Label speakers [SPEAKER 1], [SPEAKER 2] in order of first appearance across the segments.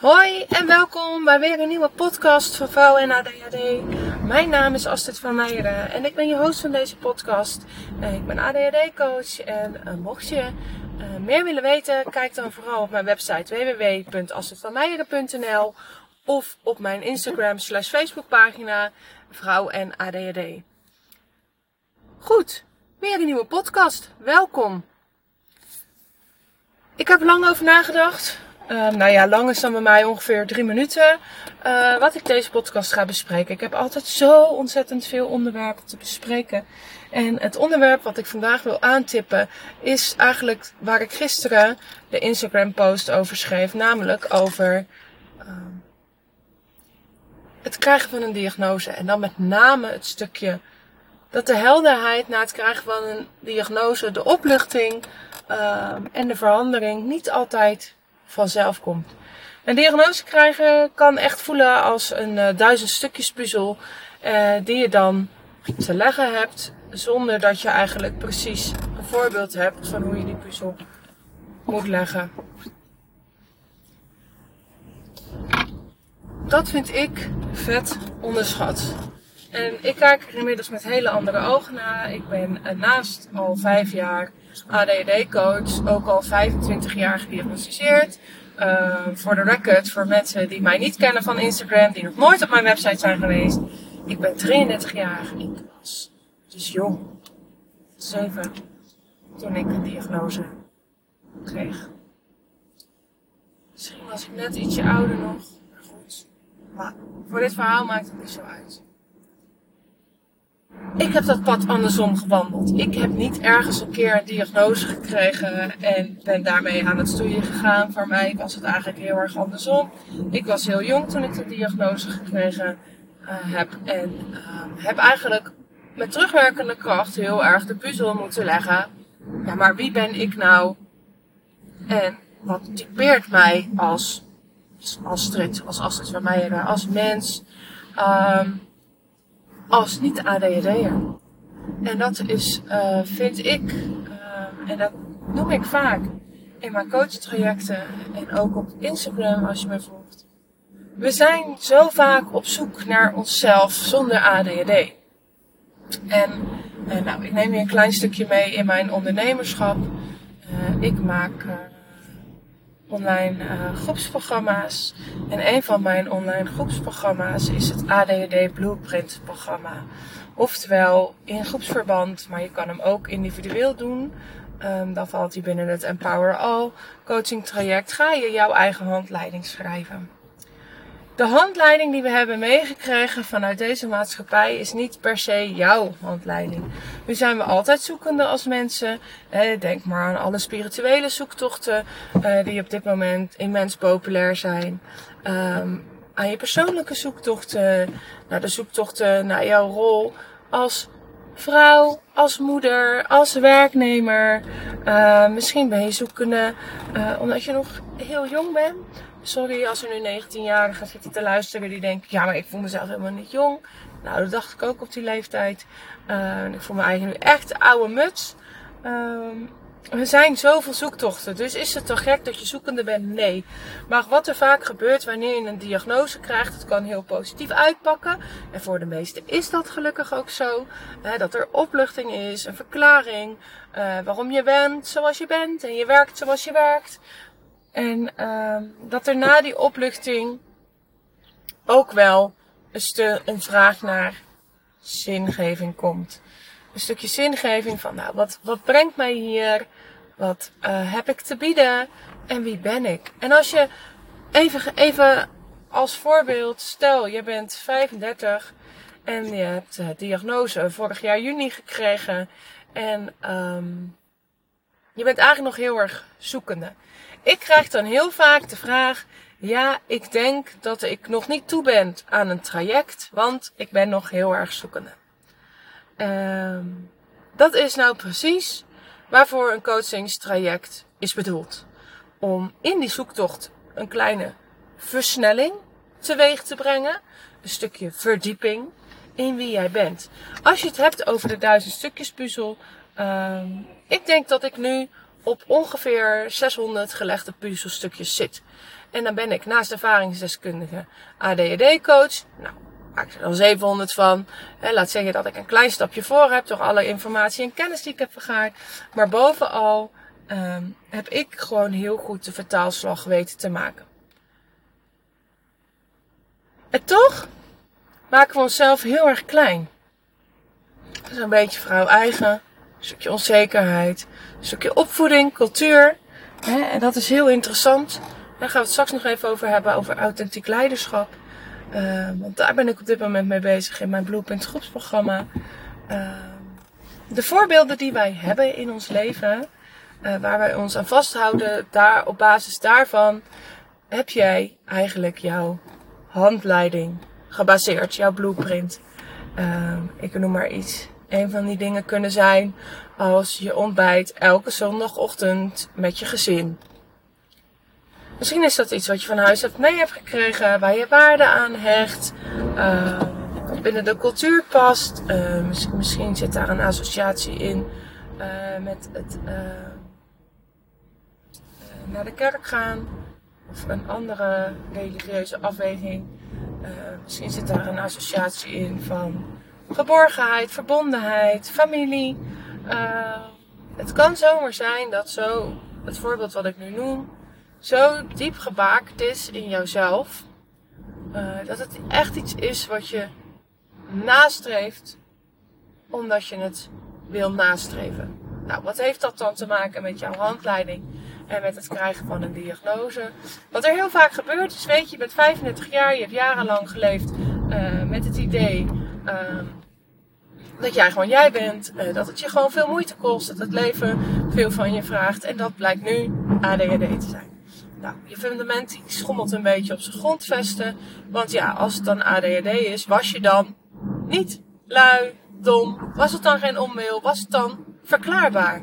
[SPEAKER 1] Hoi en welkom bij weer een nieuwe podcast van Vrouwen en ADHD. Mijn naam is Astrid van Meijeren en ik ben je host van deze podcast. Eh, ik ben ADHD coach en eh, mocht je eh, meer willen weten, kijk dan vooral op mijn website www.astridvanmeijeren.nl of op mijn Instagram slash Facebook pagina Vrouw en ADHD. Goed, weer een nieuwe podcast. Welkom. Ik heb er lang over nagedacht. Uh, nou ja, lang is dan bij mij ongeveer drie minuten. Uh, wat ik deze podcast ga bespreken. Ik heb altijd zo ontzettend veel onderwerpen te bespreken. En het onderwerp wat ik vandaag wil aantippen is eigenlijk waar ik gisteren de Instagram post over schreef. Namelijk over uh, het krijgen van een diagnose. En dan met name het stukje dat de helderheid na het krijgen van een diagnose, de opluchting en de verandering niet altijd vanzelf komt. Een diagnose krijgen kan echt voelen als een uh, duizend stukjes puzzel uh, die je dan te leggen hebt zonder dat je eigenlijk precies een voorbeeld hebt van hoe je die puzzel moet leggen. Dat vind ik vet onderschat. En ik kijk er inmiddels met hele andere ogen naar. Ik ben naast al vijf jaar ADHD-coach, ook al 25 jaar gediagnosticeerd. Uh, voor de record, voor mensen die mij niet kennen van Instagram, die nog nooit op mijn website zijn geweest. Ik ben 33 jaar. Ik was dus jong. 7 toen ik een diagnose kreeg. Misschien was ik net ietsje ouder nog. Maar goed. Maar voor dit verhaal maakt het niet zo uit. Ik heb dat pad andersom gewandeld. Ik heb niet ergens een keer een diagnose gekregen en ben daarmee aan het stoeien gegaan. Voor mij was het eigenlijk heel erg andersom. Ik was heel jong toen ik de diagnose gekregen uh, heb en uh, heb eigenlijk met terugwerkende kracht heel erg de puzzel moeten leggen. Ja, maar wie ben ik nou? En wat typeert mij als Astrid, als Astrid van Meijeren, als mens? Um, als niet-ADHD'er. En dat is, uh, vind ik, uh, en dat noem ik vaak in mijn coachtrajecten en ook op Instagram als je me volgt. We zijn zo vaak op zoek naar onszelf zonder ADHD. En, en nou, ik neem je een klein stukje mee in mijn ondernemerschap. Ik maak online uh, groepsprogramma's. En een van mijn online groepsprogramma's is het ADHD Blueprint programma. Oftewel in groepsverband, maar je kan hem ook individueel doen. Um, dan valt hij binnen het Empower All coaching traject. Ga je jouw eigen handleiding schrijven. De handleiding die we hebben meegekregen vanuit deze maatschappij is niet per se jouw handleiding. Nu zijn we altijd zoekende als mensen. denk maar aan alle spirituele zoektochten eh, die op dit moment immens populair zijn. Um, aan je persoonlijke zoektochten, naar de zoektochten naar jouw rol als vrouw, als moeder, als werknemer. Uh, misschien ben je zoekende uh, omdat je nog heel jong bent. Sorry als er nu 19-jarigen zitten te luisteren die denken, ja, maar ik voel mezelf helemaal niet jong. Nou, dat dacht ik ook op die leeftijd. Uh, ik voel me eigenlijk echt oude muts. Uh, er zijn zoveel zoektochten, dus is het toch gek dat je zoekende bent? Nee. Maar wat er vaak gebeurt wanneer je een diagnose krijgt, het kan heel positief uitpakken. En voor de meesten is dat gelukkig ook zo. Hè, dat er opluchting is, een verklaring, uh, waarom je bent zoals je bent en je werkt zoals je werkt. En uh, dat er na die opluchting ook wel een, een vraag naar zingeving komt. Een stukje zingeving van, nou, wat, wat brengt mij hier? Wat uh, heb ik te bieden? En wie ben ik? En als je even, even als voorbeeld, stel je bent 35 en je hebt de diagnose vorig jaar juni gekregen en um, je bent eigenlijk nog heel erg zoekende. Ik krijg dan heel vaak de vraag: ja, ik denk dat ik nog niet toe ben aan een traject, want ik ben nog heel erg zoekende. Um, dat is nou precies waarvoor een coachingstraject is bedoeld. Om in die zoektocht een kleine versnelling teweeg te brengen, een stukje verdieping in wie jij bent. Als je het hebt over de duizend stukjes puzzel, um, ik denk dat ik nu op ongeveer 600 gelegde puzzelstukjes zit. En dan ben ik naast ervaringsdeskundige ADHD-coach. Nou, maak er dan 700 van. laat zeggen dat ik een klein stapje voor heb door alle informatie en kennis die ik heb vergaard. Maar bovenal um, heb ik gewoon heel goed de vertaalslag weten te maken. En toch maken we onszelf heel erg klein. Dat een beetje vrouw eigen, een stukje onzekerheid, een stukje opvoeding, cultuur. Hè? En dat is heel interessant. Daar gaan we het straks nog even over hebben, over authentiek leiderschap. Uh, want daar ben ik op dit moment mee bezig in mijn Blueprint groepsprogramma. Uh, de voorbeelden die wij hebben in ons leven, uh, waar wij ons aan vasthouden, daar, op basis daarvan heb jij eigenlijk jouw handleiding gebaseerd, jouw blueprint. Ehm, ik noem maar iets. Een van die dingen kunnen zijn als je ontbijt elke zondagochtend met je gezin. Misschien is dat iets wat je van huis uit mee hebt gekregen, waar je waarde aan hecht, uh, binnen de cultuur past. Uh, misschien zit daar een associatie in uh, met het naar de kerk gaan of een andere religieuze afweging. misschien zit daar een associatie in van geborgenheid, verbondenheid, familie. het kan zomaar zijn dat zo, het voorbeeld wat ik nu noem, zo diep gebaakt is in jouzelf. Uh, dat het echt iets is wat je nastreeft omdat je het wil nastreven. Nou, wat heeft dat dan te maken met jouw handleiding en met het krijgen van een diagnose? Wat er heel vaak gebeurt is, weet je, je bent 35 jaar, je hebt jarenlang geleefd uh, met het idee uh, dat jij gewoon jij bent, uh, dat het je gewoon veel moeite kost, dat het leven veel van je vraagt en dat blijkt nu ADHD te zijn. Nou, je fundament schommelt een beetje op zijn grondvesten. Want ja, als het dan ADHD is, was je dan niet lui, dom? Was het dan geen onmail? Was het dan verklaarbaar?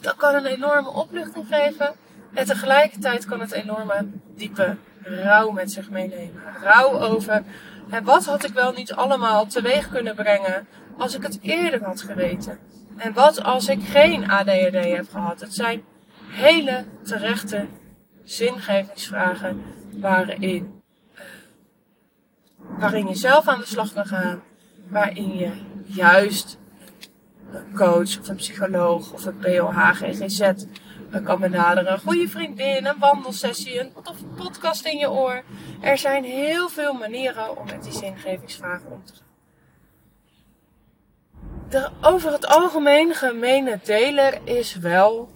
[SPEAKER 1] Dat kan een enorme opluchting geven. En tegelijkertijd kan het enorme diepe rouw met zich meenemen. Rouw over, en wat had ik wel niet allemaal teweeg kunnen brengen als ik het eerder had geweten? En wat als ik geen ADHD heb gehad? Het zijn hele terechte zingevingsvragen waarin, uh, waarin je zelf aan de slag kan gaan, waarin je juist een coach of een psycholoog of een POH, GGZ kan benaderen. Een goede vriendin, een wandelsessie, een toffe podcast in je oor. Er zijn heel veel manieren om met die zingevingsvragen om te gaan. De over het algemeen gemene deler is wel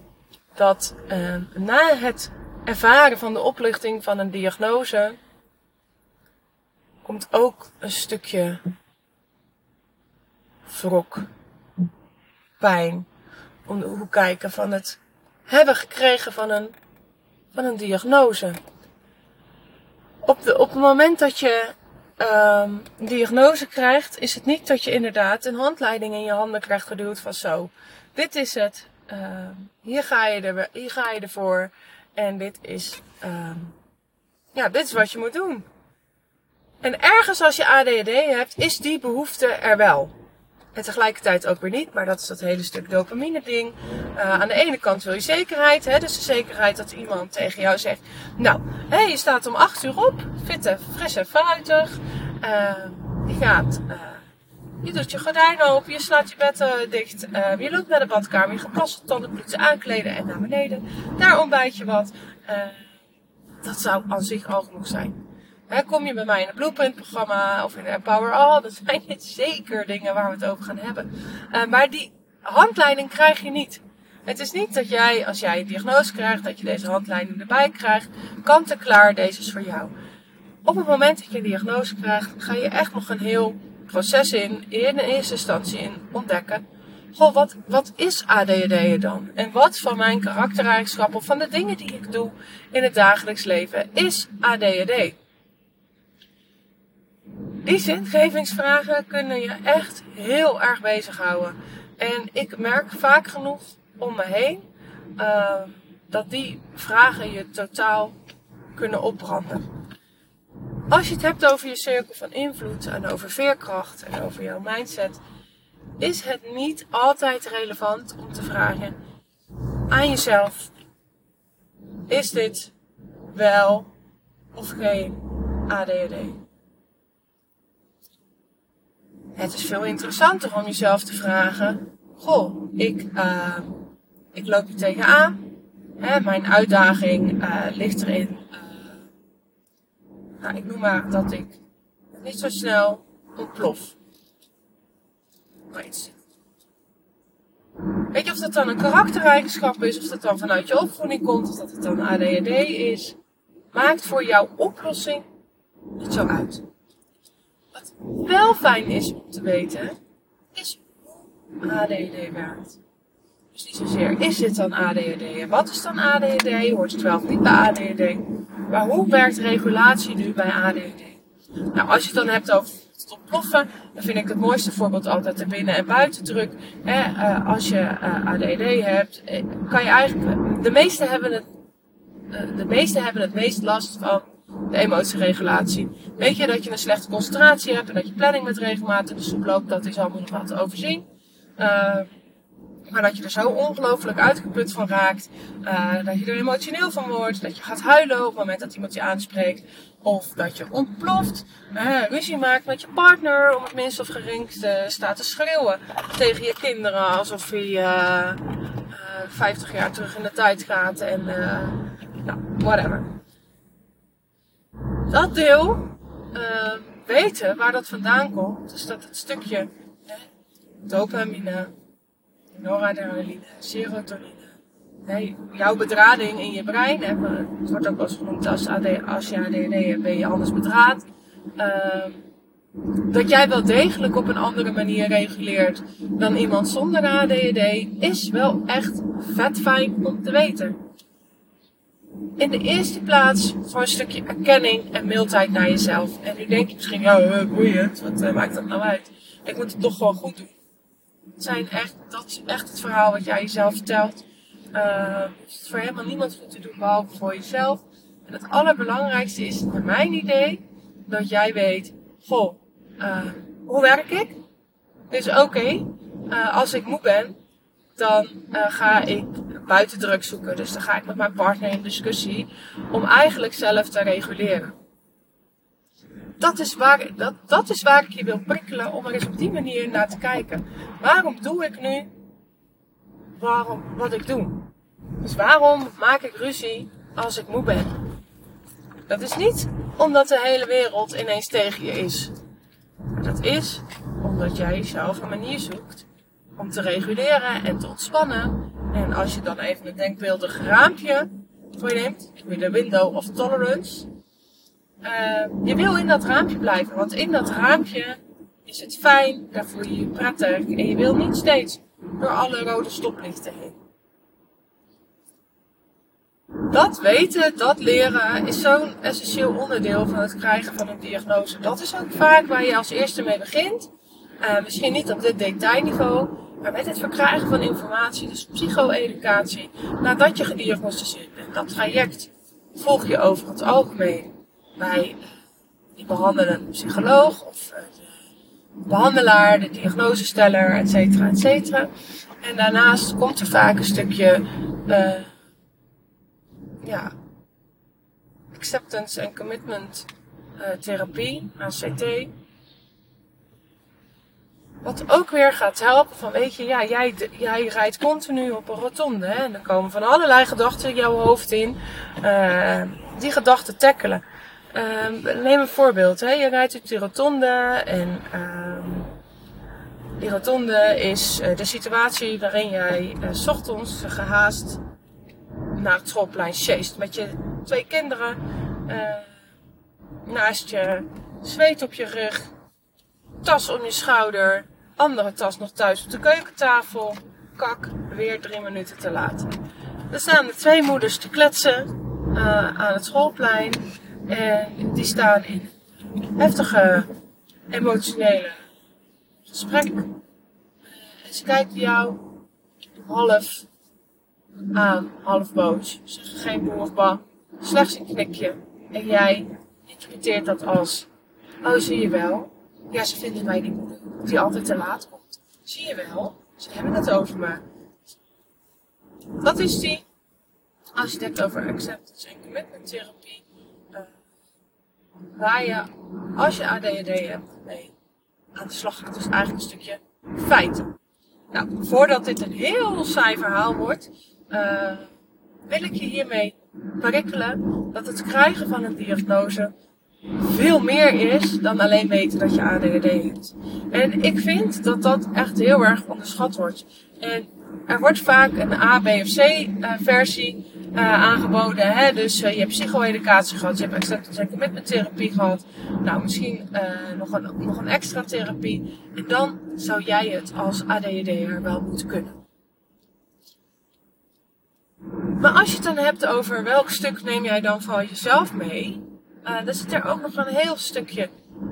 [SPEAKER 1] dat uh, na het ervaren van de oplichting van een diagnose komt ook een stukje wrok, pijn, om de hoek kijken van het hebben gekregen van een, van een diagnose. Op, de, op het moment dat je um, een diagnose krijgt, is het niet dat je inderdaad een handleiding in je handen krijgt geduwd van zo. Dit is het. Uh, hier, ga je er, hier ga je ervoor. En dit is, uh, ja, dit is wat je moet doen. En ergens als je ADHD hebt, is die behoefte er wel. En tegelijkertijd ook weer niet, maar dat is dat hele stuk dopamine ding. Uh, aan de ene kant wil je zekerheid, hè, dus de zekerheid dat iemand tegen jou zegt, nou, hè, je staat om 8 uur op, fitte, fris en fruitig. Uh, je gaat, uh, je doet je gordijnen open, je slaat je bed dicht, je loopt naar de badkamer, je gaat plassen, tanden poetsen, aankleden en naar beneden. Daar ontbijt je wat. Dat zou aan zich al genoeg zijn. Kom je bij mij in het Blueprint programma of in Empower All, dan zijn dit zeker dingen waar we het over gaan hebben. Uh, maar die handleiding krijg je niet. Het is niet dat jij, als jij een diagnose krijgt, dat je deze handleiding erbij krijgt. Kant en klaar, deze is voor jou. Op het moment dat je een diagnose krijgt, ga je echt nog een heel proces in, in eerste instantie in ontdekken. Goh, wat, wat is ADHD dan? En wat van mijn karaktereigenschappen van de dingen die ik doe in het dagelijks leven is ADHD? Die zingevingsvragen kunnen je echt heel erg bezighouden. En ik merk vaak genoeg om me heen uh, dat die vragen je totaal kunnen opbranden. Als je het hebt over je cirkel van invloed en over veerkracht en over jouw mindset, is het niet altijd relevant om te vragen: aan jezelf. Is dit wel of geen ADHD? Het is veel interessanter om jezelf te vragen: Goh, ik, uh, ik loop hier tegenaan. Hè, mijn uitdaging uh, ligt erin. Uh, nou, ik noem maar dat ik niet zo snel ontplof. Weet je of dat dan een karaktereigenschap is, of dat dan vanuit je opvoeding komt, of dat het dan ADHD is? Maakt voor jouw oplossing niet zo uit. Wel fijn is om te weten, is hoe ADHD werkt. Dus niet zozeer, is dit dan ADHD? En wat is dan ADHD? Hoort het wel of niet bij ADHD? Maar hoe werkt regulatie nu bij ADHD? Nou, als je het dan hebt over het ontploffen, dan vind ik het mooiste voorbeeld altijd de binnen- en buitendruk. Uh, als je uh, ADHD hebt, eh, kan je eigenlijk, de meesten hebben het, de meesten hebben het meest last van de emotieregulatie. Weet je dat je een slechte concentratie hebt en dat je planning met soep loopt, dat is allemaal nog wat te overzien. Maar dat je er zo ongelooflijk uitgeput van raakt. Uh, dat je er emotioneel van wordt. Dat je gaat huilen op het moment dat iemand je aanspreekt. Of dat je ontploft. Uh, ruzie maakt met je partner. Om het minst of geringste staat te schreeuwen tegen je kinderen. Alsof je uh, 50 jaar terug in de tijd gaat. En nou, whatever. Dat deel weten waar dat vandaan komt. Dus dat het stukje dopamine noradrenaline, serotonine. Jouw bedrading in je brein, hè, het wordt ook wel eens genoemd als, AD, als je ADHD hebt, ben je anders bedraad. Uh, dat jij wel degelijk op een andere manier reguleert dan iemand zonder ADHD, is wel echt vet fijn om te weten. In de eerste plaats voor een stukje erkenning en mildheid naar jezelf. En nu denk je misschien, ja, boeiend, wat uh, maakt dat nou uit? Ik moet het toch gewoon goed doen zijn echt, dat is echt het verhaal wat jij jezelf vertelt. Uh, het is voor helemaal niemand goed te doen behalve voor jezelf. En het allerbelangrijkste is, naar mijn idee, dat jij weet, goh, uh, hoe werk ik? Dus oké, uh, als ik moe ben, dan ga ik buiten druk zoeken. Dus dan ga ik met mijn partner in discussie om eigenlijk zelf te reguleren dat is, waar, dat, dat is waar ik je wil prikkelen om er eens op die manier naar te kijken. Waarom doe ik nu waarom, wat ik doe? Dus waarom maak ik ruzie als ik moe ben? Dat is niet omdat de hele wereld ineens tegen je is. Dat is omdat jij zelf een manier zoekt om te reguleren en te ontspannen. En als je dan even een denkbeeldig raampje voor je neemt, de window of tolerance, uh, je wil in dat raampje blijven, want in dat raampje is het fijn, daar voel je je prettig en je wil niet steeds door alle rode stoplichten heen. Dat weten, dat leren is zo'n essentieel onderdeel van het krijgen van een diagnose. Dat is ook vaak waar je als eerste mee begint. Uh, misschien niet op dit detailniveau, maar met het verkrijgen van informatie, dus psycho-educatie, nadat je gediagnosticeerd bent. Dat traject volg je over het algemeen bij die behandelende psycholoog of de behandelaar, de diagnosesteller, et cetera, et cetera. En daarnaast komt er vaak een stukje uh, ja, acceptance en commitment uh, therapie, ACT. Wat ook weer gaat helpen van, weet je, ja, jij, jij rijdt continu op een rotonde. Hè, en er komen van allerlei gedachten jouw hoofd in. Uh, die gedachten tackelen. Um, neem een voorbeeld. Hè. Je rijdt op die rotonde en um, die rotonde is uh, de situatie waarin jij uh, s ochtends gehaast naar het schoolplein sjeest. Met je twee kinderen naast je, zweet op je rug, tas om je schouder, andere tas nog thuis op de keukentafel. Kak, weer drie minuten te laat. Er staan de twee moeders te kletsen aan het schoolplein. En die staan in heftige emotionele gesprek. En ze kijken jou half aan, half boos. Ze zeggen geen boer of bang, slechts een knikje. En jij interpreteert dat als, oh zie je wel, ja ze vinden mij die moeder die altijd te laat komt. Zie je wel, ze hebben het over me. Dat is die, als je het over acceptance en commitment therapie, uh, waar je, als je ADHD hebt, mee aan de slag gaat. Dus eigenlijk een stukje feiten. Nou, voordat dit een heel saai verhaal wordt, uh, wil ik je hiermee prikkelen dat het krijgen van een diagnose veel meer is dan alleen weten dat je ADHD hebt. En ik vind dat dat echt heel erg onderschat wordt. En er wordt vaak een A, B of C uh, versie uh, aangeboden. Hè? Dus uh, je hebt psycho-educatie gehad, je hebt acceptance en commitment therapie gehad. Nou, misschien nog, een, nog een extra therapie. En dan zou jij het als ADHD'er wel moeten kunnen. Maar als je het dan hebt over welk stuk neem jij dan van jezelf mee, uh, dan zit er ook nog een heel stukje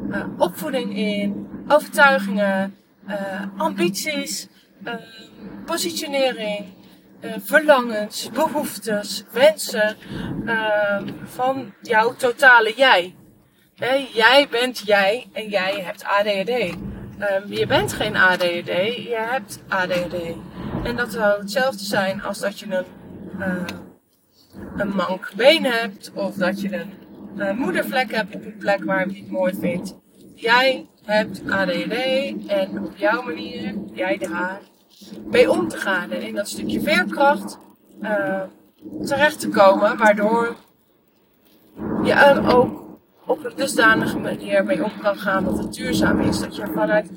[SPEAKER 1] uh, opvoeding in, overtuigingen, uh, ambities, positionering, verlangens, behoeftes, wensen van jouw totale jij. jij bent jij en jij hebt ADHD. Um, je bent geen ADHD, je hebt ADHD. En dat zou hetzelfde zijn als dat je een uh, een mank been hebt of dat je een uh, moedervlek hebt op een plek waar je het niet mooi vindt. Jij hebt ADD en op jouw manier, jij daar, mee om te gaan en in dat stukje veerkracht uh, terecht te komen, waardoor je er ook op een dusdanige manier mee om kan gaan dat het duurzaam is. Dat je vanuit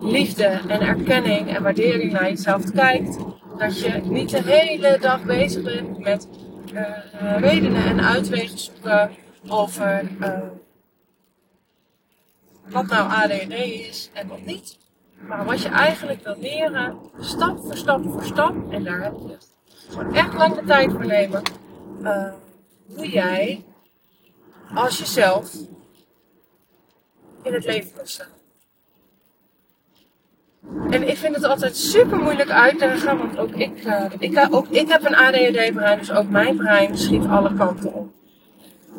[SPEAKER 1] liefde en erkenning en waardering naar jezelf kijkt dat je niet de hele dag bezig bent met uh, redenen en uitwegen zoeken over uh, wat nou ADHD is en wat niet. Maar wat je eigenlijk wil leren, stap voor stap voor stap, en daar heb je gewoon echt lang de tijd voor nemen, uh, hoe jij als jezelf in het leven kan staan. En ik vind het altijd super moeilijk uitleggen, want ook ik, uh, ik, ook ik heb een ADHD-brein, dus ook mijn brein schiet alle kanten op.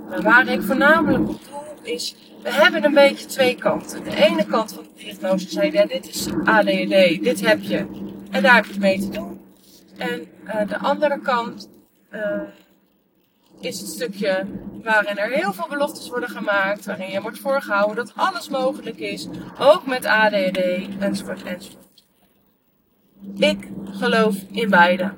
[SPEAKER 1] Maar waar ik voornamelijk op doel is, we hebben een beetje twee kanten. De ene kant van de diagnose zei, ja, dit is ADHD, dit heb je. En daar heb je mee te doen. En uh, de andere kant uh, is het stukje waarin er heel veel beloftes worden gemaakt, waarin je wordt voorgehouden dat alles mogelijk is, ook met ADD enzovoort enzovoort. Ik geloof in beide.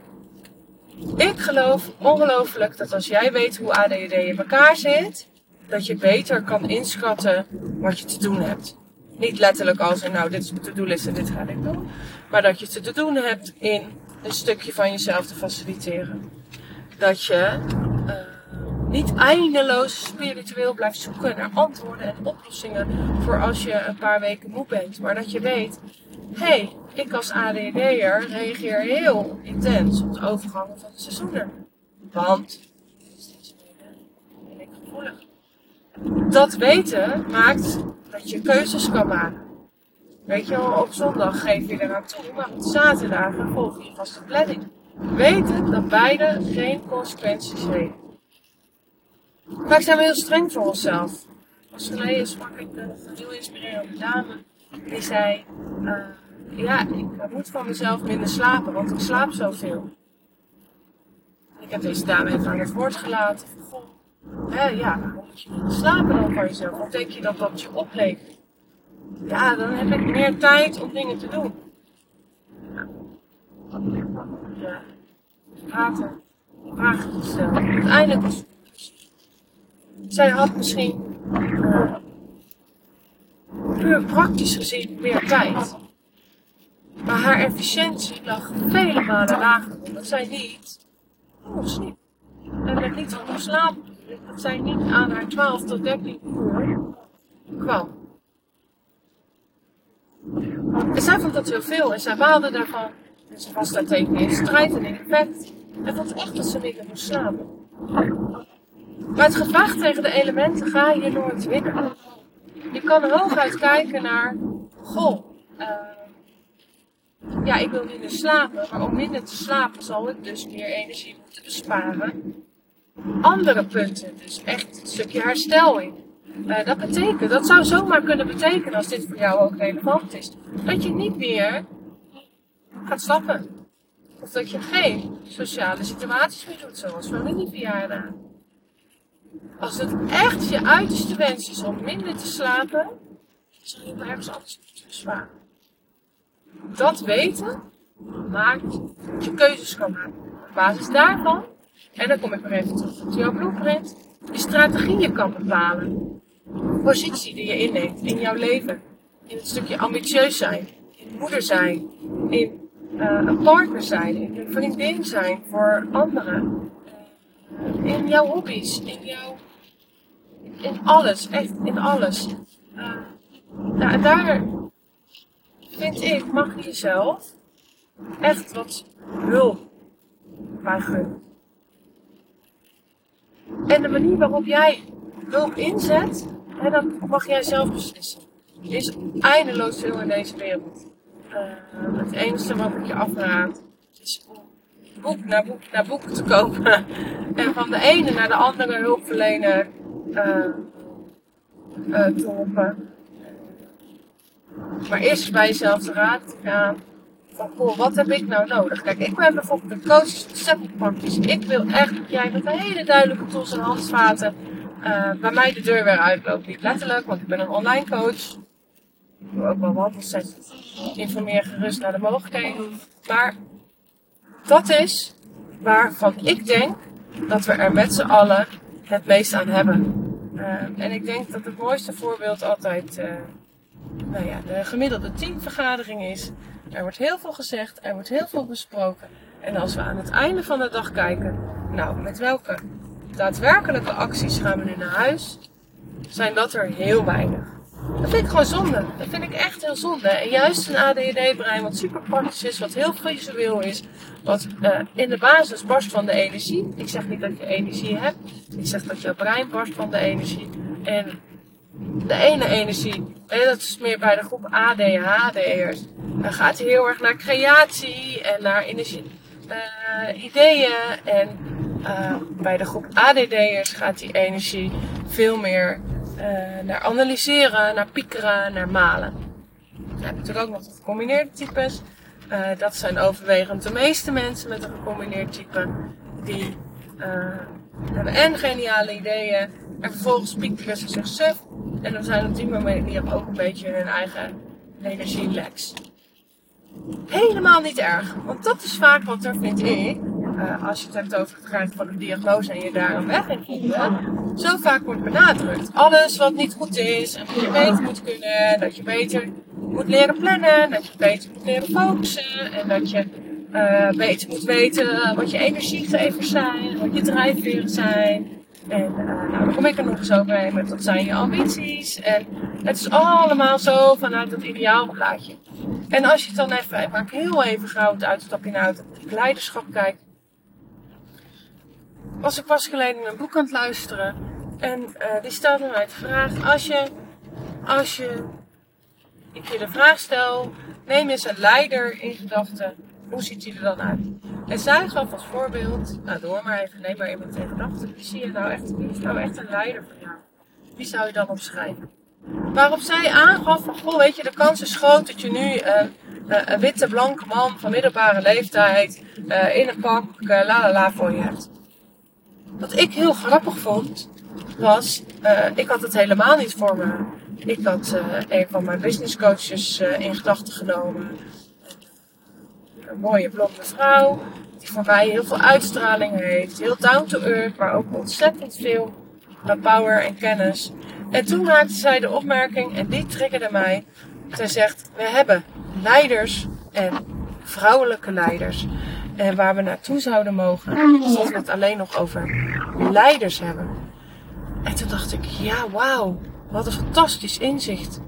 [SPEAKER 1] Ik geloof ongelooflijk dat als jij weet hoe ADD in elkaar zit, dat je beter kan inschatten wat je te doen hebt. Niet letterlijk als nou, dit is mijn to-do-list en dit ga ik doen. Maar dat je te doen hebt in een stukje van jezelf te faciliteren. Dat je uh, niet eindeloos spiritueel blijft zoeken naar antwoorden en oplossingen voor als je een paar weken moe bent. Maar dat je weet, hey, ik als ADD'er reageer heel intens op de overgangen van de seizoenen. Want ben ik gevoelig. Dat weten maakt dat je keuzes kan maken. Weet je wel, op zondag geef je eraan toe, maar op zaterdag volg je vast de planning. Weten dat beide geen consequenties heeft. Vaak zijn we heel streng voor onszelf. Als geleden sprak ik een heel inspirerende dame. Die zei, uh, ja, ik moet van mezelf minder slapen, want ik slaap zoveel. Ik heb deze dame even aan het woord gelaten. Hè, ja, moet je slapen dan van jezelf? Wat denk je dat dat je oplevert? Ja, dan heb ik meer tijd om dingen te doen. Ja, praten, vragen te. Uiteindelijk was zij had misschien uh, puur praktisch gezien meer tijd. Maar haar efficiëntie lag vele malen lager. Omdat zij niet sliep. En met niet genoeg slaap dat zij niet aan haar 12 tot 13 uur kwam. En zij vond dat heel veel en zij baalde daarvan. En ze was daartegen in strijd en in effect. En vond echt dat ze minder moest slapen. Maar het gevecht tegen de elementen ga je nooit winnen. Je kan hooguit kijken naar, goh, uh, ja, ik wil minder slapen, maar om minder te slapen zal ik dus meer energie moeten besparen. Andere punten, dus echt een stukje herstel in. Uh, dat betekent, dat zou zomaar kunnen betekenen, als dit voor jou ook relevant is, dat je niet meer gaat stappen. Of dat je geen sociale situaties meer doet, zoals familieverjaardagen. Als het echt je uiterste wens is om minder te slapen, zal je ergens anders moeten zwaar. Dat weten maakt dat je keuzes kan maken. Op basis daarvan, en dan kom ik weer even terug op jouw blueprint, je strategieën kan bepalen. De positie die je inneemt in jouw leven. In het stukje ambitieus zijn, in moeder zijn, in uh, een partner zijn, in een vriendin zijn voor anderen. Uh, in jouw hobby's, in jouw. In alles, echt in alles. Uh, nou, daar vind ik, mag je jezelf echt wat hulp bij gunnen. En de manier waarop jij hulp inzet, hè, dat mag jij zelf beslissen. Er is eindeloos veel in deze wereld. Uh, het enige wat ik je afraad is om boek naar boek naar boek te kopen. en van de ene naar de andere hulpverlener uh, uh, te roepen. Maar eerst bij jezelf te raad gaan. Van, goh, wat heb ik nou nodig? Kijk, ik ben bijvoorbeeld een coach, ontzettend praktisch. Ik wil echt dat jij met hele duidelijke tools en handvaten uh, bij mij de deur weer uitloopt. Niet letterlijk, want ik ben een online coach. Ik doe ook wel wandelsessies. Informeer gerust naar de mogelijkheden. Maar dat is waarvan ik denk dat we er met z'n allen het meest aan hebben. Uh, en ik denk dat het mooiste voorbeeld altijd uh, nou ja, de gemiddelde teamvergadering is. Er wordt heel veel gezegd, er wordt heel veel besproken. En als we aan het einde van de dag kijken, nou, met welke daadwerkelijke acties gaan we nu naar huis, zijn dat er heel weinig. Dat vind ik gewoon zonde. Dat vind ik echt heel zonde. En juist een ADHD-brein wat super praktisch is, wat heel visueel is, wat uh, in de basis barst van de energie. Ik zeg niet dat je energie hebt, ik zeg dat je brein barst van de energie. En de ene energie, en dat is meer bij de groep ADHD'ers, dan gaat hij heel erg naar creatie en naar energie, uh, ideeën. En uh, bij de groep ADD'ers gaat die energie veel meer naar analyseren, naar piekeren, naar malen. Dan heb je natuurlijk ook nog de gecombineerde types. Dat zijn overwegend de meeste mensen met een gecombineerd type. Die hebben en geniale ideeën en vervolgens piekeren ze zich suf. En dan zijn op die manier ook een beetje hun eigen energieleks. Helemaal niet erg, want dat is vaak wat er vind ik uh, als je het hebt over het krijgen van een diagnose en je daar een weg in vinden, zo vaak wordt benadrukt. Alles wat niet goed is en dat je beter moet kunnen, dat je beter moet leren plannen, dat je beter moet leren focussen en dat je uh, beter moet weten wat je energiegevers zijn, wat je drijfveren zijn. En uh, nou, kom ik er nog eens overheen met wat zijn je ambities. En het is allemaal zo vanuit het ideaalplaatje. En als je dan even, ik maak heel even gauw het uitstapje naar het leiderschap kijkt was ik pas geleden een boek aan het luisteren. En uh, die stelde mij de vraag: als je, als je, ik je de vraag stel, neem eens een leider in gedachten, hoe ziet hij er dan uit? En zij gaf als voorbeeld, nou door maar even, neem maar iemand in gedachten, wie zie je nou echt, is nou echt een leider voor jou? Wie zou je dan opschrijven? Waarop zij aangaf van, goh, weet je, de kans is groot dat je nu uh, een witte, blanke man van middelbare leeftijd uh, in een pak la la la voor je hebt. Wat ik heel grappig vond, was, ik had het helemaal niet voor me. Ik had een van mijn business coaches in gedachten genomen. Mooie blonde vrouw, die voor mij heel veel uitstraling heeft. Heel down to earth, maar ook ontzettend veel power en kennis. En toen maakte zij de opmerking, en die triggerde mij. Zij zegt, we hebben leiders en vrouwelijke leiders. En waar we naartoe zouden mogen, als we het alleen nog over leiders hebben. En toen dacht ik, ja, wauw, wat een fantastisch inzicht.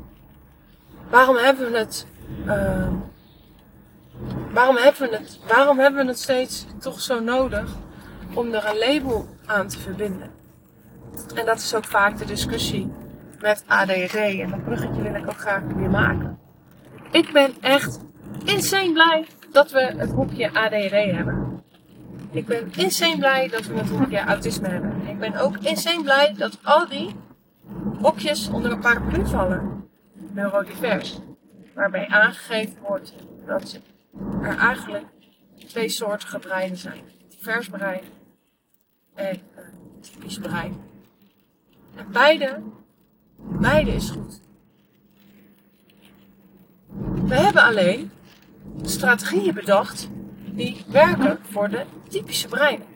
[SPEAKER 1] Waarom hebben we het, uh, waarom hebben we het, waarom hebben we het steeds toch zo nodig om er een label aan te verbinden? En dat is ook vaak de discussie met ADHD. En dat bruggetje wil ik ook graag weer maken. Ik ben echt insane blij dat we het hoekje ADHD hebben. Ik ben insane blij dat we het hoekje autisme hebben. Ik ben ook insane blij dat al die hokjes onder een paraplu vallen. Neurodivers. Waarbij aangegeven wordt dat er eigenlijk twee soorten breinen zijn. Divers brein en typisch brein. En beide, beide is goed. We hebben alleen strategieën bedacht die werken voor de typische breinen.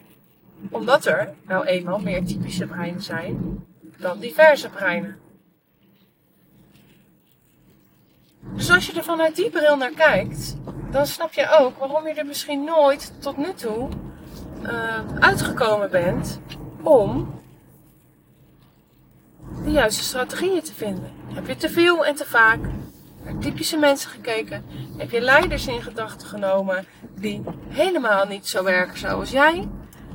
[SPEAKER 1] Omdat er nou eenmaal meer typische breinen zijn dan diverse breinen. Dus als je er vanuit die bril naar kijkt, dan snap je ook waarom je er misschien nooit tot nu toe uh, uitgekomen bent om de juiste strategieën te vinden. Heb je te veel en te vaak naar typische mensen gekeken? Heb je leiders in gedachten genomen die helemaal niet zo werken zoals jij?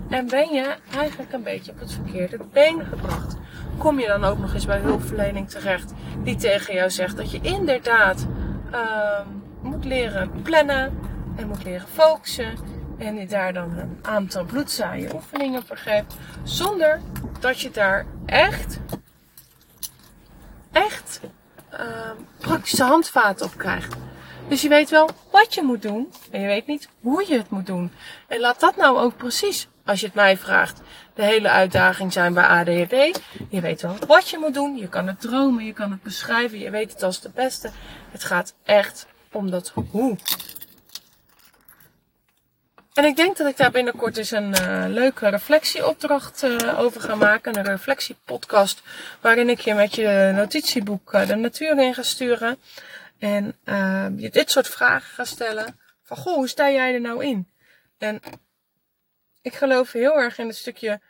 [SPEAKER 1] En ben je eigenlijk een beetje op het verkeerde been gebracht? Kom je dan ook nog eens bij hulpverlening terecht die tegen jou zegt dat je inderdaad uh, moet leren plannen en moet leren focussen en je daar dan een aantal bloedzaaie oefeningen voor geeft, zonder dat je daar echt, echt uh, praktische handvaten op krijgt. Dus je weet wel wat je moet doen en je weet niet hoe je het moet doen. En laat dat nou ook precies, als je het mij vraagt, de hele uitdaging zijn bij ADHD. Je weet wel wat je moet doen, je kan het dromen, je kan het beschrijven, je weet het als de beste. Het gaat echt om dat hoe. En ik denk dat ik daar binnenkort eens een uh, leuke reflectieopdracht uh, over ga maken. Een reflectiepodcast. Waarin ik je met je notitieboek uh, de natuur in ga sturen. En je dit soort vragen ga stellen. Van goh, hoe sta jij er nou in? En ik geloof heel erg in het stukje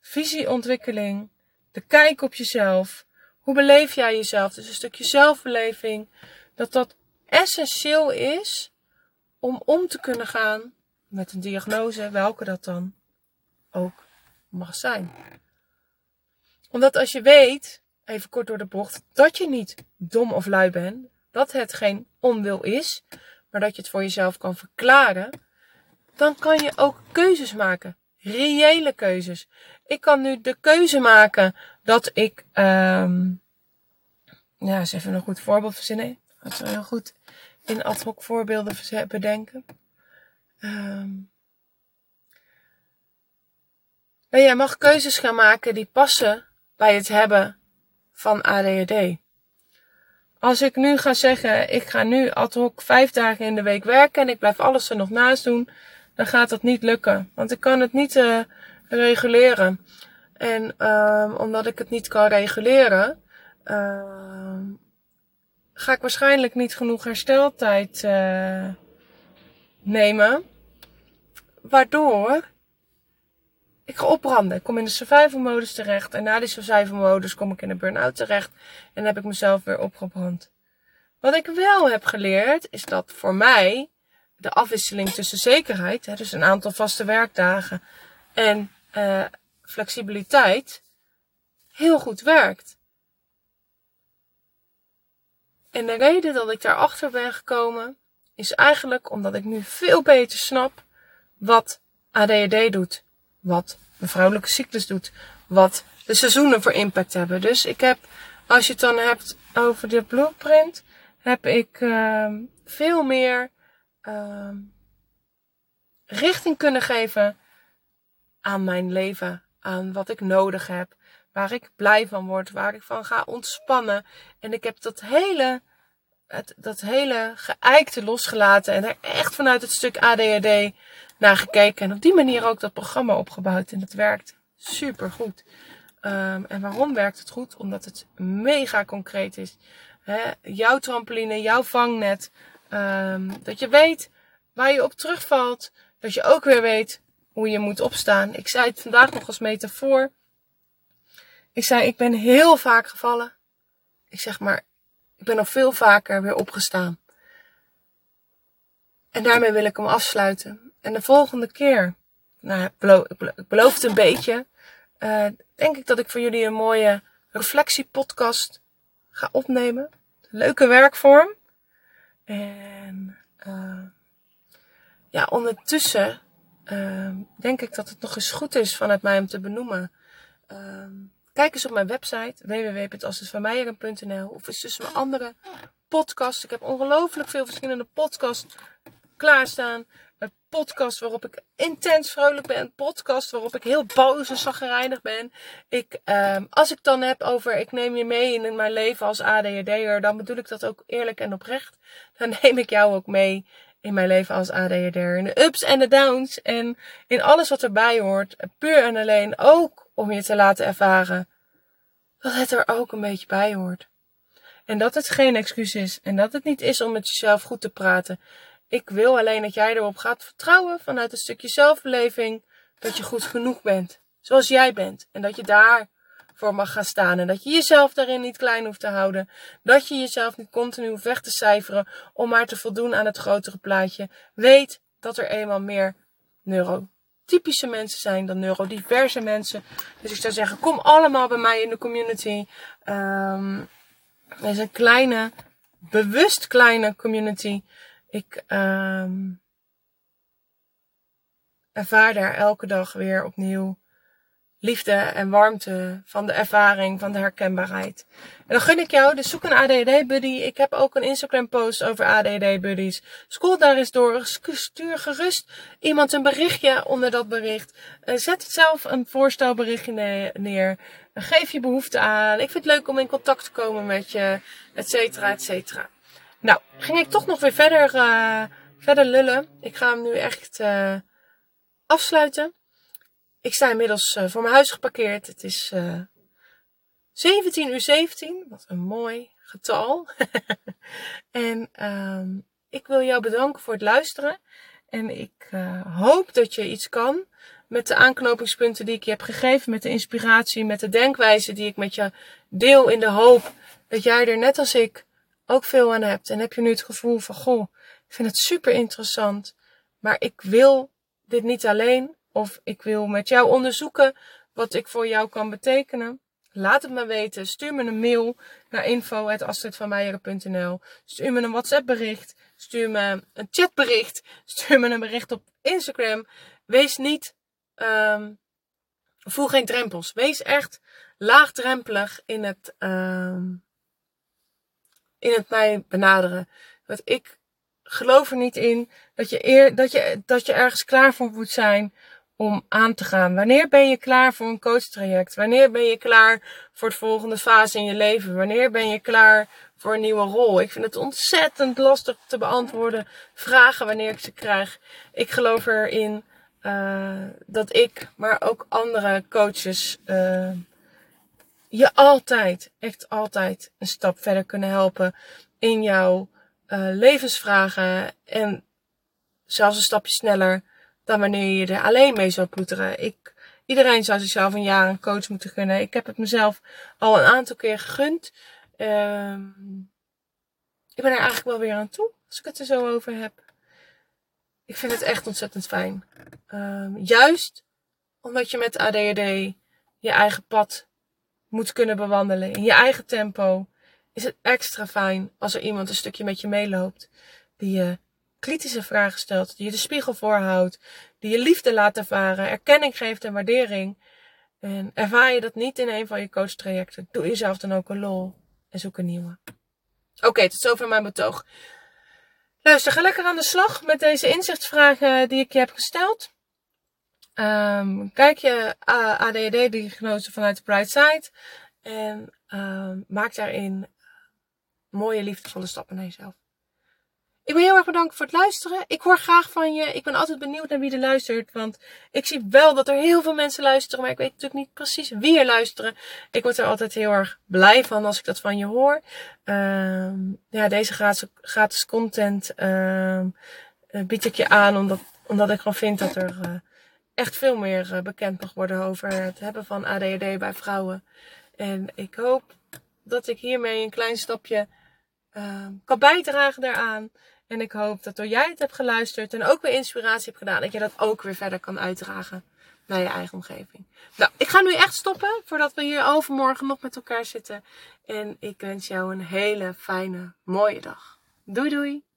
[SPEAKER 1] visieontwikkeling. De kijk op jezelf. Hoe beleef jij jezelf? Dus een stukje zelfbeleving. Dat dat essentieel is om om te kunnen gaan met een diagnose, welke dat dan ook mag zijn. Omdat als je weet, even kort door de bocht, dat je niet dom of lui bent, dat het geen onwil is, maar dat je het voor jezelf kan verklaren, dan kan je ook keuzes maken. Reële keuzes. Ik kan nu de keuze maken dat ik, um, ja, eens even een goed voorbeeld verzinnen. Dat is heel goed in ad hoc voorbeelden bedenken. Um, en jij mag keuzes gaan maken die passen bij het hebben van ADHD. Als ik nu ga zeggen, ik ga nu ad hoc vijf dagen in de week werken en ik blijf alles er nog naast doen, dan gaat dat niet lukken. Want ik kan het niet uh, reguleren. En uh, omdat ik het niet kan reguleren, uh, ga ik waarschijnlijk niet genoeg hersteltijd uh, nemen. Waardoor ik ga opbranden. Ik kom in de survival modus terecht. En na die survival modus kom ik in de burn-out terecht. En heb ik mezelf weer opgebrand. Wat ik wel heb geleerd is dat voor mij de afwisseling tussen zekerheid, hè, dus een aantal vaste werkdagen en uh, flexibiliteit, heel goed werkt. En de reden dat ik daarachter ben gekomen, is eigenlijk omdat ik nu veel beter snap wat ADHD doet. Wat de vrouwelijke cyclus doet. Wat de seizoenen voor impact hebben. Dus ik heb, als je het dan hebt over de blueprint, heb ik uh, veel meer uh, richting kunnen geven aan mijn leven. Aan wat ik nodig heb waar ik blij van word, waar ik van ga ontspannen. En ik heb dat hele, het, dat hele geëikte losgelaten en er echt vanuit het stuk ADHD naar gekeken. En op die manier ook dat programma opgebouwd. En dat werkt super goed. Um, en waarom werkt het goed? Omdat het mega concreet is. Jouw trampoline, jouw vangnet. Um, dat je weet waar je op terugvalt. Dat je ook weer weet hoe je moet opstaan. Ik zei het vandaag nog als metafoor. Ik zei, ik ben heel vaak gevallen. Ik zeg maar, ik ben nog veel vaker weer opgestaan. En daarmee wil ik hem afsluiten. En de volgende keer, nou, ik beloof het een beetje, uh, denk ik dat ik voor jullie een mooie reflectiepodcast ga opnemen. Leuke werkvorm. En uh, ja, ondertussen uh, denk ik dat het nog eens goed is vanuit mij om te benoemen. Uh, Kijk eens op mijn website www.assesvanmeijeren.nl of eens tussen mijn andere podcasts. Ik heb ongelooflijk veel verschillende podcasts klaarstaan. Een podcast waarop ik intens vrolijk ben. Een podcast waarop ik heel boos en zaggerijnig ben. Ik, um, als ik dan heb over ik neem je mee in mijn leven als ADHD'er. Dan bedoel ik dat ook eerlijk en oprecht. Dan neem ik jou ook mee in mijn leven als ADHD'er. In de ups en de downs. En in alles wat erbij hoort. Puur en alleen ook om je te laten ervaren. Dat het er ook een beetje bij hoort. En dat het geen excuus is. En dat het niet is om met jezelf goed te praten. Ik wil alleen dat jij erop gaat vertrouwen vanuit een stukje zelfbeleving. Dat je goed genoeg bent. Zoals jij bent. En dat je daar voor mag gaan staan. En dat je jezelf daarin niet klein hoeft te houden. Dat je jezelf niet continu hoeft weg te cijferen om maar te voldoen aan het grotere plaatje. Weet dat er eenmaal meer neurotypische mensen zijn dan neurodiverse mensen. Dus ik zou zeggen, kom allemaal bij mij in de community. Um, er is een kleine, bewust kleine community. Ik um, ervaar daar elke dag weer opnieuw liefde en warmte van de ervaring, van de herkenbaarheid. En dan gun ik jou, dus zoek een ADD-buddy. Ik heb ook een Instagram-post over ADD-buddies. Scroll daar eens door. Stuur gerust iemand een berichtje onder dat bericht. Eh, zet zelf een voorstelberichtje neer. Geef je behoefte aan. Ik vind het leuk om in contact te komen met je, et cetera, et cetera. Nou, ging ik toch nog weer verder, uh, verder lullen. Ik ga hem nu echt uh, afsluiten. Ik sta inmiddels uh, voor mijn huis geparkeerd. Het is uh, 17 uur 17. Wat een mooi getal. en um, ik wil jou bedanken voor het luisteren. En ik hoop dat je iets kan met de aanknopingspunten die ik je heb gegeven. Met de inspiratie, met de denkwijze die ik met je deel. In de hoop dat jij er net als ik ook veel aan hebt. En heb je nu het gevoel van, goh, ik vind het super interessant. Maar ik wil dit niet alleen. Of ik wil met jou onderzoeken wat ik voor jou kan betekenen. Laat het me weten. Stuur me een mail naar info.astridvanmeijeren.nl Stuur me een WhatsApp bericht. Stuur me een chatbericht. Stuur me een bericht op Instagram. Wees niet, um, voel geen drempels. Wees echt laagdrempelig in het, um, in het mij benaderen. Want ik geloof er niet in dat je, eer, dat je, dat je ergens klaar voor moet zijn om aan te gaan. Wanneer ben je klaar voor een coachtraject? Wanneer ben je klaar voor de volgende fase in je leven? Wanneer ben je klaar voor een nieuwe rol? Ik vind het ontzettend lastig te beantwoorden vragen wanneer ik ze krijg. Ik geloof erin uh, dat ik, maar ook andere coaches uh, je altijd, echt altijd een stap verder kunnen helpen in jouw uh, levensvragen en zelfs een stapje sneller dan wanneer je er alleen mee zou ploeteren. Ik, iedereen zou zichzelf een jaar een coach moeten gunnen. Ik heb het mezelf al een aantal keer gegund. Um, ik ben er eigenlijk wel weer aan toe, als ik het er zo over heb. Ik vind het echt ontzettend fijn. Um, juist omdat je met ADHD je eigen pad moet kunnen bewandelen. In je eigen tempo is het extra fijn als er iemand een stukje met je meeloopt. Die je kritische vragen stelt, die je de spiegel voorhoudt, die je liefde laat ervaren, erkenning geeft en waardering. En ervaar je dat niet in een van je coachtrajecten, doe jezelf dan ook een lol en zoek een nieuwe. Oké, tot zover mijn betoog. Luister, ga lekker aan de slag met deze inzichtsvragen die ik je heb gesteld. Um, kijk je ADHD-diagnose vanuit de Bright Side en um, maak daarin mooie, liefdevolle stappen naar jezelf. Ik ben heel erg bedankt voor het luisteren. Ik hoor graag van je. Ik ben altijd benieuwd naar wie er luistert. Want ik zie wel dat er heel veel mensen luisteren. Maar ik weet natuurlijk niet precies wie er luisteren. Ik word er altijd heel erg blij van als ik dat van je hoor. Uh, ja, deze gratis, gratis content uh, bied ik je aan. Omdat, omdat ik gewoon vind dat er uh, echt veel meer uh, bekend mag worden over het hebben van ADHD bij vrouwen. En ik hoop dat ik hiermee een klein stapje kan bijdragen daaraan. En ik hoop dat door jij het hebt geluisterd en ook weer inspiratie hebt gedaan, dat je dat ook weer verder kan uitdragen naar je eigen omgeving. Nou, ik ga nu echt stoppen voordat we hier overmorgen nog met elkaar zitten. En ik wens jou een hele fijne, mooie dag. Doei doei!